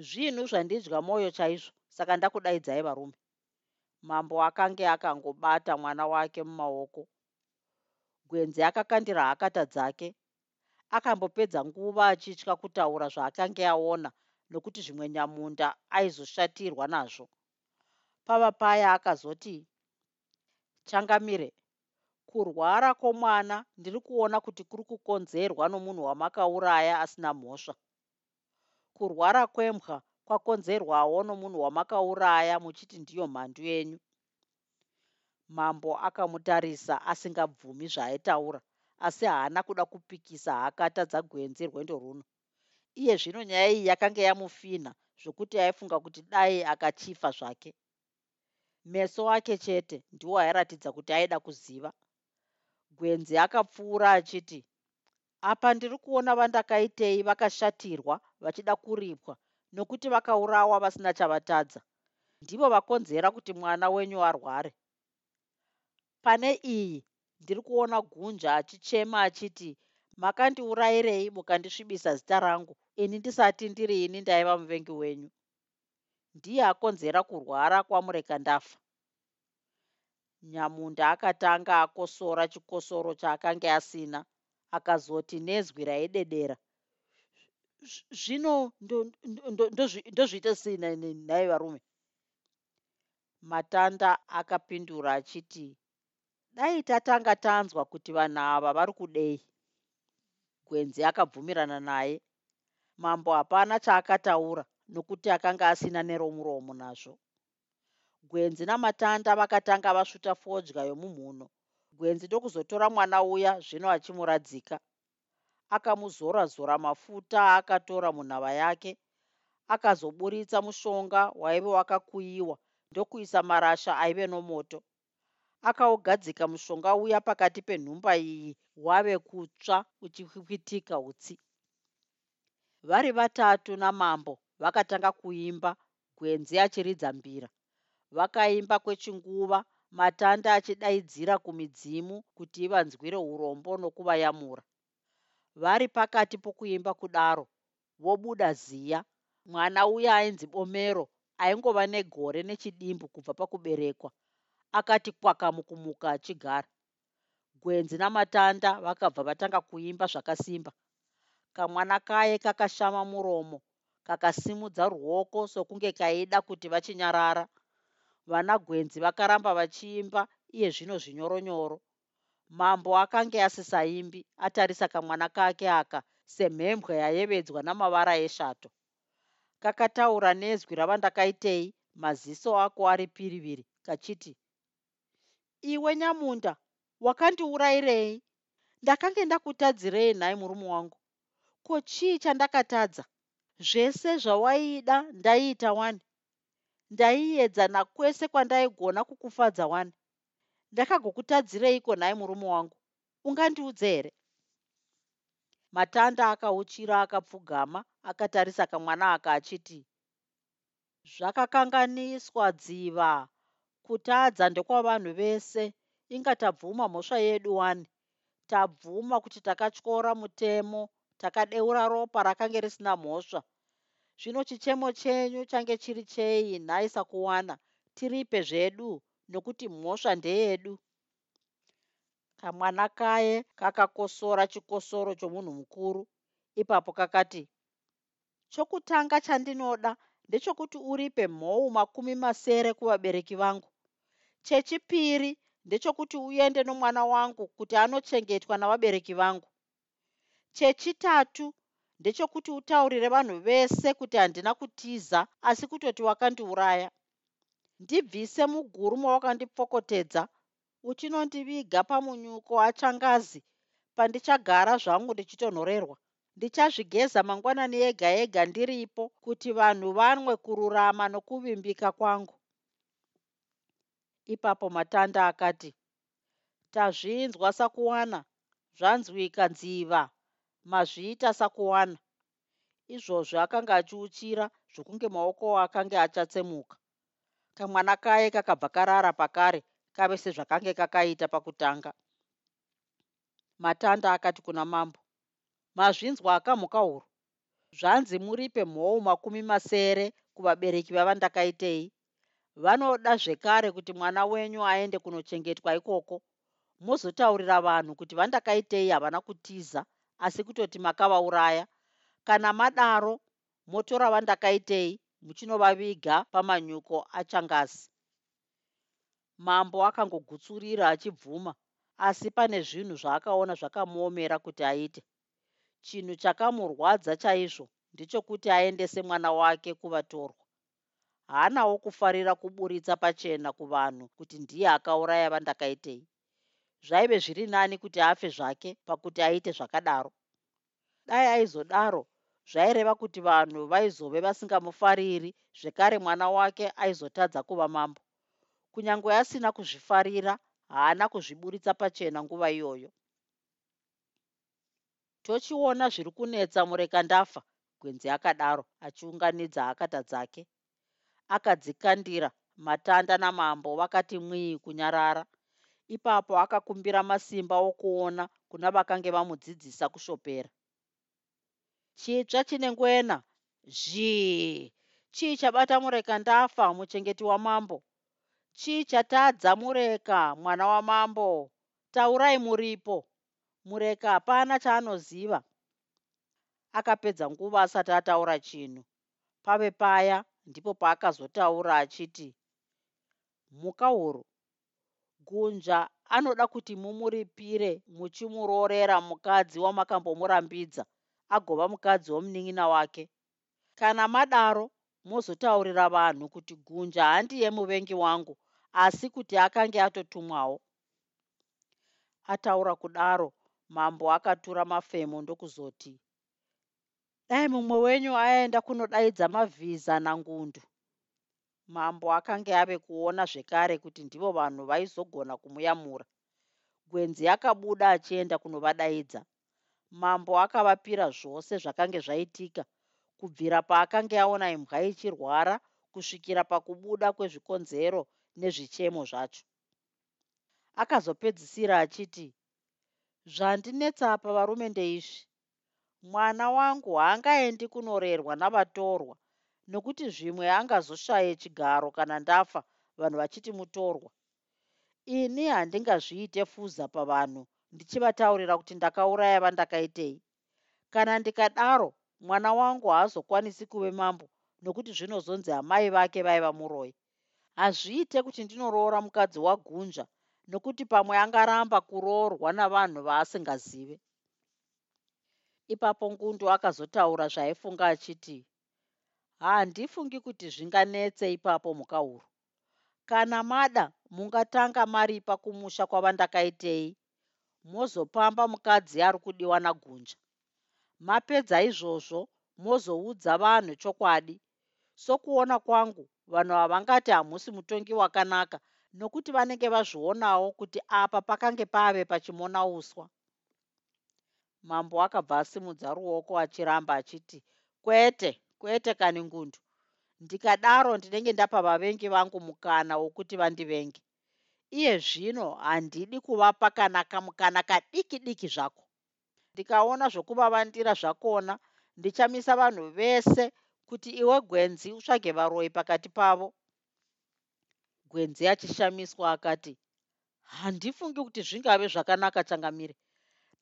Zvinhu zvandidya mwoyo chaizvo saka ndakudaidzai varume. Mambo akange akangobata mwana wake mumaoko. Gwenzi akakandira hakata dzake. Akambopedza nguva achitya kutaura zvaakanga aona nokuti zvimwe nyamunda aizoshatirwa nazvo pava paya akazoti changamire kurwara kwomwana ndiri kuona kuti kuri kukonzerwa nomunhu wamakauraya asina mhosva. Kurwara kwembwa kwakonzerwawo nomunhu wamakauraya muchiti ndiyo mhandu yenyu. Mambo akamutarisa asingabvumi zvaaitaura asi haana kuda kupikisa hakata dzagwenzi rwendo runo. Iye zvino nyaya iyi yakanga yamufinha zvokuti aifunga kuti dai akachifa zvake meso ake chete ndiwo airatidza kuti aida kuziva. Gwenzi akapfuura achiti apa ndiri kuona vandakaitei vakashatirwa vachida kuripwa nokuti vakaurawa vasina chavatadza. Ndivo vakonzera kuti mwana wenyu arware. Pane iyi ndiri kuona gunja achichema achiti makandiurayirei mukandisvibisa zita rangu. Ini ndisati ndiri ini ndaiva muvengi wenyu ndiye akonzera kurwara kwamureka ndafa. Nyamunda akatanga akosora chikosoro chaakanga asina akazoti nezwi raidedera. Zvino ndozviita sina nhai varume? Matanda akapindura achiti dai tatanga tanzwa kuti vanhu ava vari kudei. Gwenzi akabvumirana naye mambo hapana chaakataura nokuti akanga asina neromuromo nazvo. Gwenzi namatanda vakatanga vasvuta fodya yomumhuno. Gwenzi ndokuzotora mwana uya zvino achimuradzika. Akamuzora zora mafuta aakatora munhava yake akazoburitsa mushonga waive wakakuyiwa ndokuisa marasha aive nomoto. Akaugadzika mushonga uya pakati penhumba iyi wave kutsva uchikwikitika utsi vari vatatu namambo vakatanga kuimba gwenzi achiridza mbira. Vakaimba kwechinguva matanda achidaidzira kumidzimu kuti ivanzwire urombo nokuvayamura. Vari pakati pokuimba kudaro vobuda ziya. Mwana uya ainzi bomero aingova negore nechidimbu kubva pakuberekwa akati kwakamukumuka achigara. Gwenzi namatanda vakabva vatanga kuimba zvakasimba. Kamwana kaye kakashama muromo kakasimudza ruoko sokunge kaida kuti vachinyarara. Vana gwenzi vakaramba vachiimba iye zvino zvinyoronyoro. Mambo akange asisaimbi atarisa kamwana kake aka semhembwe yayevedzwa namavara eshato. Kakataura nezwi ravandakaitei maziso ako ari piriviri kachiti iwe nyamunda wakandiurayirei ndakange ndakutadzirei nhai murume wangu? Ko chii chandakatadza zvese zvawaida ndaiita wani ndaiedza nakwese kwandaigona kukufadza wani ndakagokutadzireiko nhai murume wangu? Ungandiudze here matanda akauchira akapfugama akatarisa kamwana aka achiti zvakakanganiswa dziva. Kutadza ndekwavanhu vese. Inga tabvuma mhosva yedu wani tabvuma kuti takatyora mutemo takadeura ropa rakange risina mhosva. Zvino chichemo chenyu change chiri chei? Nhai sakuwana tiripe zvedu nokuti mhosva ndeyedu. Kamwana kaye kakakosora chikosoro chomunhu mukuru. Ipapo kakati chokutanga chandinoda ndechokuti uripe mhou makumi masere kuvabereki vangu. Chechipiri ndechokuti uende nomwana wangu kuti anochengetwa navabereki vangu chechitatu. Ndechokuti utaurire vanhu vese kuti handina kutiza asi kutoti wakandiuraya. Ndibvise muguru mawakandipfokotedza uchinondiviga pamunyuko achangazi. Pandichagara zvangu ndichitonhorerwa. Ndichazvigeza mangwanani ega ega ndiripo kuti vanhu vanwe kururama nokuvimbika kwangu. Ipapo matanda akati tazvinzwa sakuwana zvanzwika nziva mazviita sakuwana. Izvozvo akanga achiuchira zvokunge maoko akanga achatsemuka. Kamwana kaye kakabva karara pakare kave sezvakange kakaita pakutanga. Matanda akati kuna mambo mazvinzwa akamhuka huru zvanzi muripe mhou makumi masere kuvabereki vavandakaitei vanoda zvekare kuti mwana wenyu aende kunochengetwa ikoko. Mozotaurira vanhu kuti vandakaitei havana kutiza asi kutoti makavauraya. Kana madaro motora vandakaitei muchinovaviga pamanyuko achangazi mambo akangogutsurira achibvuma asi pane zvinhu zvaakaona zvakamuomera kuti aite. Chinhu chakamurwadza chaizvo ndechokuti aendese mwana wake kuvatorwa. Haanawo kufarira kuburitsa pachena kuvanhu kuti ndiye akauraya vandakaitei zvaive zviri nani kuti afe zvake pakuti aite zvakadaro. Dai aizodaro zvaireva kuti vanhu vaizove vasingamufariri zvekare mwana wake aizotadza kuva mambo. Kunyange asina kuzvifarira haana kuzviburitsa pachena nguva iyoyo. Tochiona zviri kunetsa mureka ndafa gwenzi akadaro achiunganidza akata dzake. Akadzikandira matanda namambo vakati mwii kunyarara ipapo akakumbira masimba okuona kuna vakange vamudzidzisa kushopera. Chitsva chine ngwena zhii. Chii chabata mureka ndafa muchengeti wamambo chii chatadza mureka mwana wamambo taurai muripo. Mureka hapana chaanoziva. Akapedza nguva asati ataura chinhu. Pave paya ndipo paakazotaura achiti muka huru gunzva anoda kuti mumuripire muchimuroorera mukadzi wamakambomurambidza agova mukadzi womunin'ina wake. Kana madaro mozotaurira vanhu kuti gunja handiye muvengi wangu asi kuti akange atotumwawo. Ataura kudaro mambo akatura mafemo ndokuzoti dai mumwe wenyu aenda kunodaidza mavhiza nangundu mambo akange ave kuona zvekare kuti ndivo vanhu vaizogona kumuyamura. Gwenzi akabuda achienda kunovadaidza. Mambo akavapira zvose zvakange zvaitika kubvira paakange aona imbwa ichirwara kusvikira pakubuda kwezvikonzero nezvichemo zvacho. Akazopedzisira achiti zvandinetsa pavarume ndeizvi. Mwana wangu haangaendi kunorerwa navatorwa nokuti zvimwe angazoshaye chigaro kana ndafa vanhu vachiti mutorwa. Ini handingazviite fuza pavanhu ndichivataurira kuti ndakauraya vandakaitei. Kana ndikadaro mwana wangu haazokwanisi kuve mambo nokuti zvinozonzi amai vake vaiva muroi hazviite kuti ndinoroora mukadzi wagunja nokuti pamwe angaramba kuroorwa navanhu vaasingazive. Ipapo ngundu akazotaura zvaaifunga achiti handifungi kuti zvinganetse ipapo mukauru kana mada mungatanga maripa kumusha kwavandakaitei mozopamba mukadzi ari kudiwa nagunja. Mapedza izvozvo mozoudza vanhu chokwadi. Sokuona kwangu vanhu havangati hamusi mutongi wakanaka nokuti vanenge vazvionawo kuti apa pakange pave pachimona uswa. Mambo akabva asimudza ruoko achiramba achiti kwete kwete kani ngundu. Ndikadaro ndinenge ndapa vavengi vangu mukana wokuti vandivenge. Iye zvino handidi kuvapa kana kamukana kadiki diki zvako. Ndikaona zvokuvavandira zvakona ndichamisa vanhu vese kuti iwe gwenzi utsvage varoi pakati pavo. Gwenzi achishamiswa akati handifungi kuti zvingave zvakanaka changamire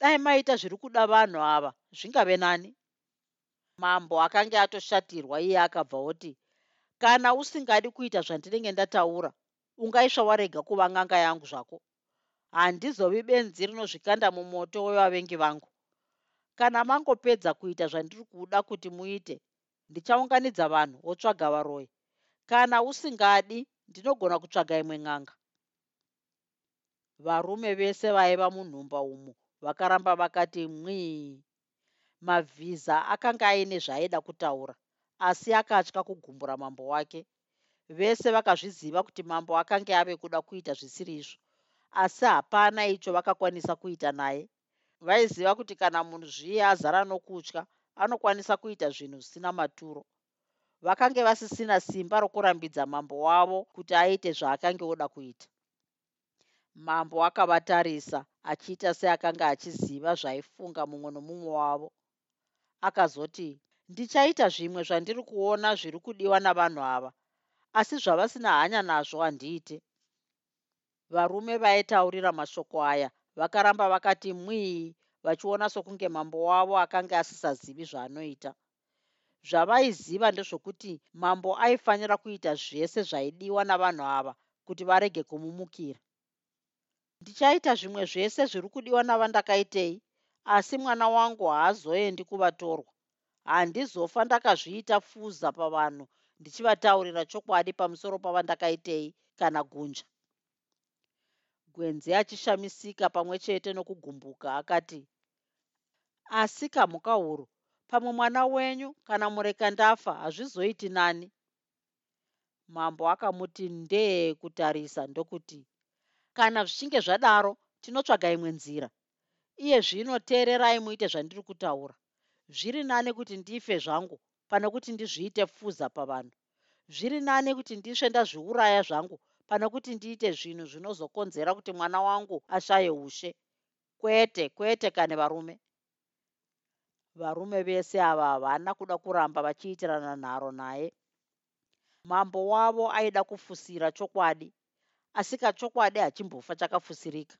dai maita zviri kuda vanhu ava zvingave nani mambo akanga atoshatirwa iye akabva oti kana usingadi kuita zvandinenge ndataura ungaisva warega kuva ng'anga yangu zvako. Handizovi benzi rinozvikanda mumoto wevavengi vangu. Kana mangopedza kuita zvandiri kuda kuti muite ndichaunganidza vanhu wotsvaga varoi kana usingadi ndinogona kutsvaga imwe n'anga. Varume vese vaiva munhumba umu vakaramba vakati mwii mavhiza akanga aine zvaaida kutaura asi akatya kugumbura mambo wake. Vese vakazviziva kuti mambo akanga ave kuda kuita zvisiri izvo asi hapana icho vakakwanisa kuita naye. Vaiziva kuti kana munhu zviye azara nokutya anokwanisa kuita zvinhu zvisina maturo. Vakange vasisina simba rokurambidza mambo wavo kuti aite zvaakange oda kuita. Mambo akavatarisa achiita seakanga achiziva zvaifunga mumwe nomumwe wavo akazoti ndichaita zvimwe zvandiri kuona zviri kudiwa navanhu ava asi zvavasina hanya nazvo handiite varume vaitaurira mashoko aya vakaramba vakati mwii vachiona sokunge mambo wavo akanga asisazivi zvaanoita. Zvavaiziva ndezvokuti mambo aifanira kuita zvese zvaidiwa navanhu ava kuti varege kumumukira. Ndichaita zvimwe zvese zviri kudiwa navandakaitei asi mwana wangu haazoendi kuvatorwa. Handizofa ndakazviita fuza pavanhu ndichivataurira chokwadi pamusoro pavandakaitei kana gunja. Gwenzi achishamisika pamwe chete nokugumbuka akati asi kamhuka huru pamwe mwana wenyu kana mureka ndafa hazvizoiti nani. Mambo akamuti ndee kutarisa ndokuti kana zvichinge zvadaro tinotsvaga imwe nzira iye zvino teererai muite zvandiri kutaura. Zviri nani kuti ndife zvangu pane kuti ndizviite fuza pavanhu. Zviri nani kuti ndisve ndazviuraya zvangu pane kuti ndiite zvinhu zvinozokonzera kuti mwana wangu ashaye ushe. Kwete kwete kane varume. Varume vese ava havana kuda kuramba vachiitirana nharo naye. Mambo wavo aida kufusira chokwadi asi kachokwadi hachimbofa chakafusirika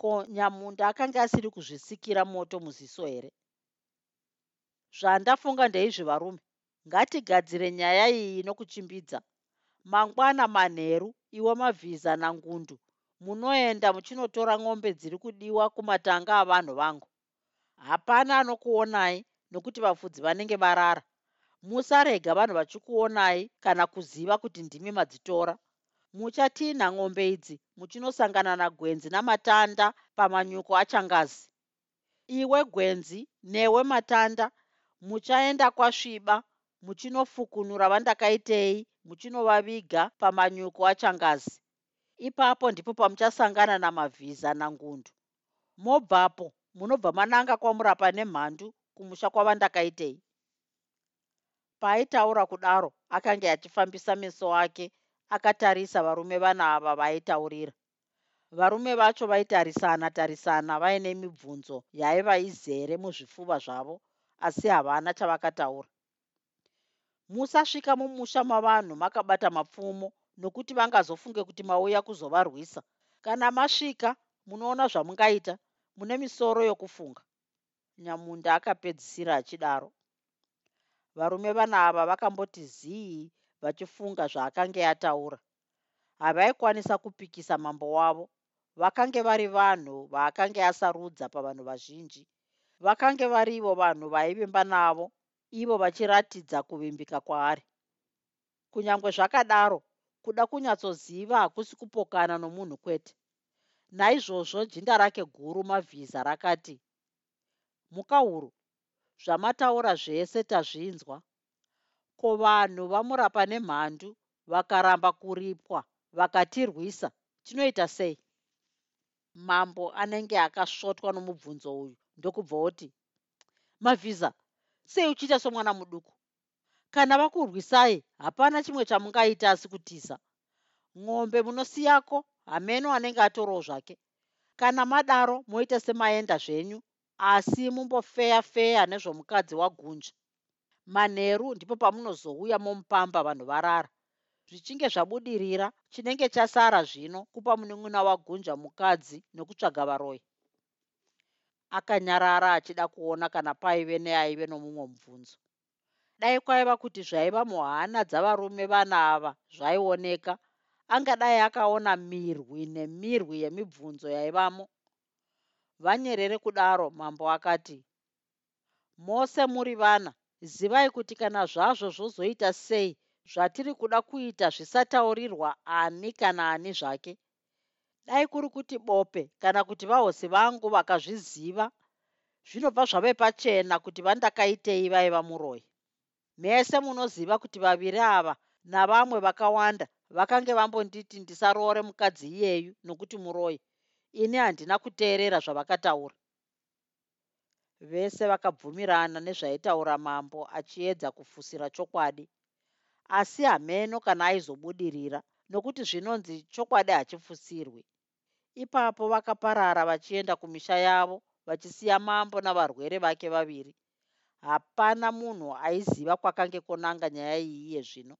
ko nyamunda akanga asiri kuzvisikira moto muziso here? Zvandafunga ndeizvi varume ngatigadzire nyaya iyi nokuchimbidza mangwana manheru iwe mavhiza nangundu. Munoenda muchinotora ng'ombe dziri kudiwa kumatanga avanhu vangu. Hapana anokuonai nokuti vafudzi vanenge varara. Musarega vanhu vachikuonai kana kuziva kuti ndimi madzitora muchatinha ng'ombe idzi muchinosangana nagwenzi namatanda pamanyuko achangazi. Iwe gwenzi newe matanda muchaenda kwasviba muchinofukunura vandakaitei muchinovaviga pamanyuko achangazi. Ipapo ndipo pamuchasangana namavhiza nangundu. Mobvapo munobva mananga kwamurapa nemhandu kumusha kwavandakaitei. Paaitaura kudaro akanga achifambisa meso ake akatarisa varume vana ava vaaitaurira varume vacho vaitarisana tarisana vaine mibvunzo yaiva izere muzvifuva zvavo asi havana chavakataura. Musasvika mumusha mavanhu makabata mapfumo nokuti vangazofunge kuti mauya kuzovarwisa. Kana masvika munoona zvamungaita mune misoro yokufunga. Nyamunda akapedzisira achidaro. Varume vana ava vakamboti zii vachifunga zvaakanga ataura. Havaikwanisa kupikisa mambo wavo. Vakange vari vanhu vaakanga asarudza pavanhu vazhinji. Vakange varivo vanhu vaivimba navo ivo vachiratidza kuvimbika kwaari. Kunyange zvakadaro kuda kunyatsoziva hakusi kupokana nomunhu kwete. Naizvozvo jinda rake guru mavhiza rakati mukauru zvamataura zvese tazvinzwa ko vanhu vamurapa nemhandu vakaramba kuripwa vakatirwisa. Tinoita sei? Mambo anenge akasvotwa nomubvunzo uyu ndokubva oti mavhiza sei uchiita somwana muduku? Kana vakurwisai hapana chimwe chamungaita asi kutiza. Ng'ombe munosiyako hameno anenge atorowo zvake. Kana madaro moita semaenda zvenyu asi mumbofeya feya nezvomukadzi wagunja manheru ndipo pamunozouya momupamba vanhu varara. Zvichinge zvabudirira chinenge chasara zvino kupa munun'una wagunja mukadzi nokutsvaga varoyi akanyarara achida kuona kana paive neaive nomumwe mubvunzo. Dai kwaiva kuti zvaiva muhana dzavarume vana ava zvaioneka angadai akaona mirwi nemirwi yemibvunzo yaivamo. Vanyerere kudaro mambo akati mose muri vana zivai kuti kana zvazvo zvozoita sei zvatiri kuda kuita zvisataurirwa ani kana ani zvake? Dai kuri kuti bope kana kuti vahosi vangu vakazviziva zvinobva zvave pachena kuti vandakaitei vaiva muroyi. Mese munoziva kuti vaviri ava navamwe vakawanda vakange vambonditi ndisaroore mukadzi iyeyu nokuti muroyi ini handina kuteerera zvavakataura vese vakabvumirana nezvaitaura mambo achiedza kufusira chokwadi. Asi hameno kana aizobudirira nokuti zvinonzi chokwadi hachifusirwi. Ipapo vakaparara vachienda kumisha yavo vachisiya mambo navarwere vake vaviri. Hapana munhu aiziva kwakange konanga nyaya iyi iye zvino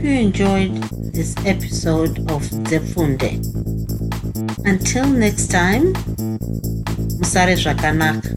hope you enjoyed this episode of Zefunde. Until next time, Musare Zvakanaka.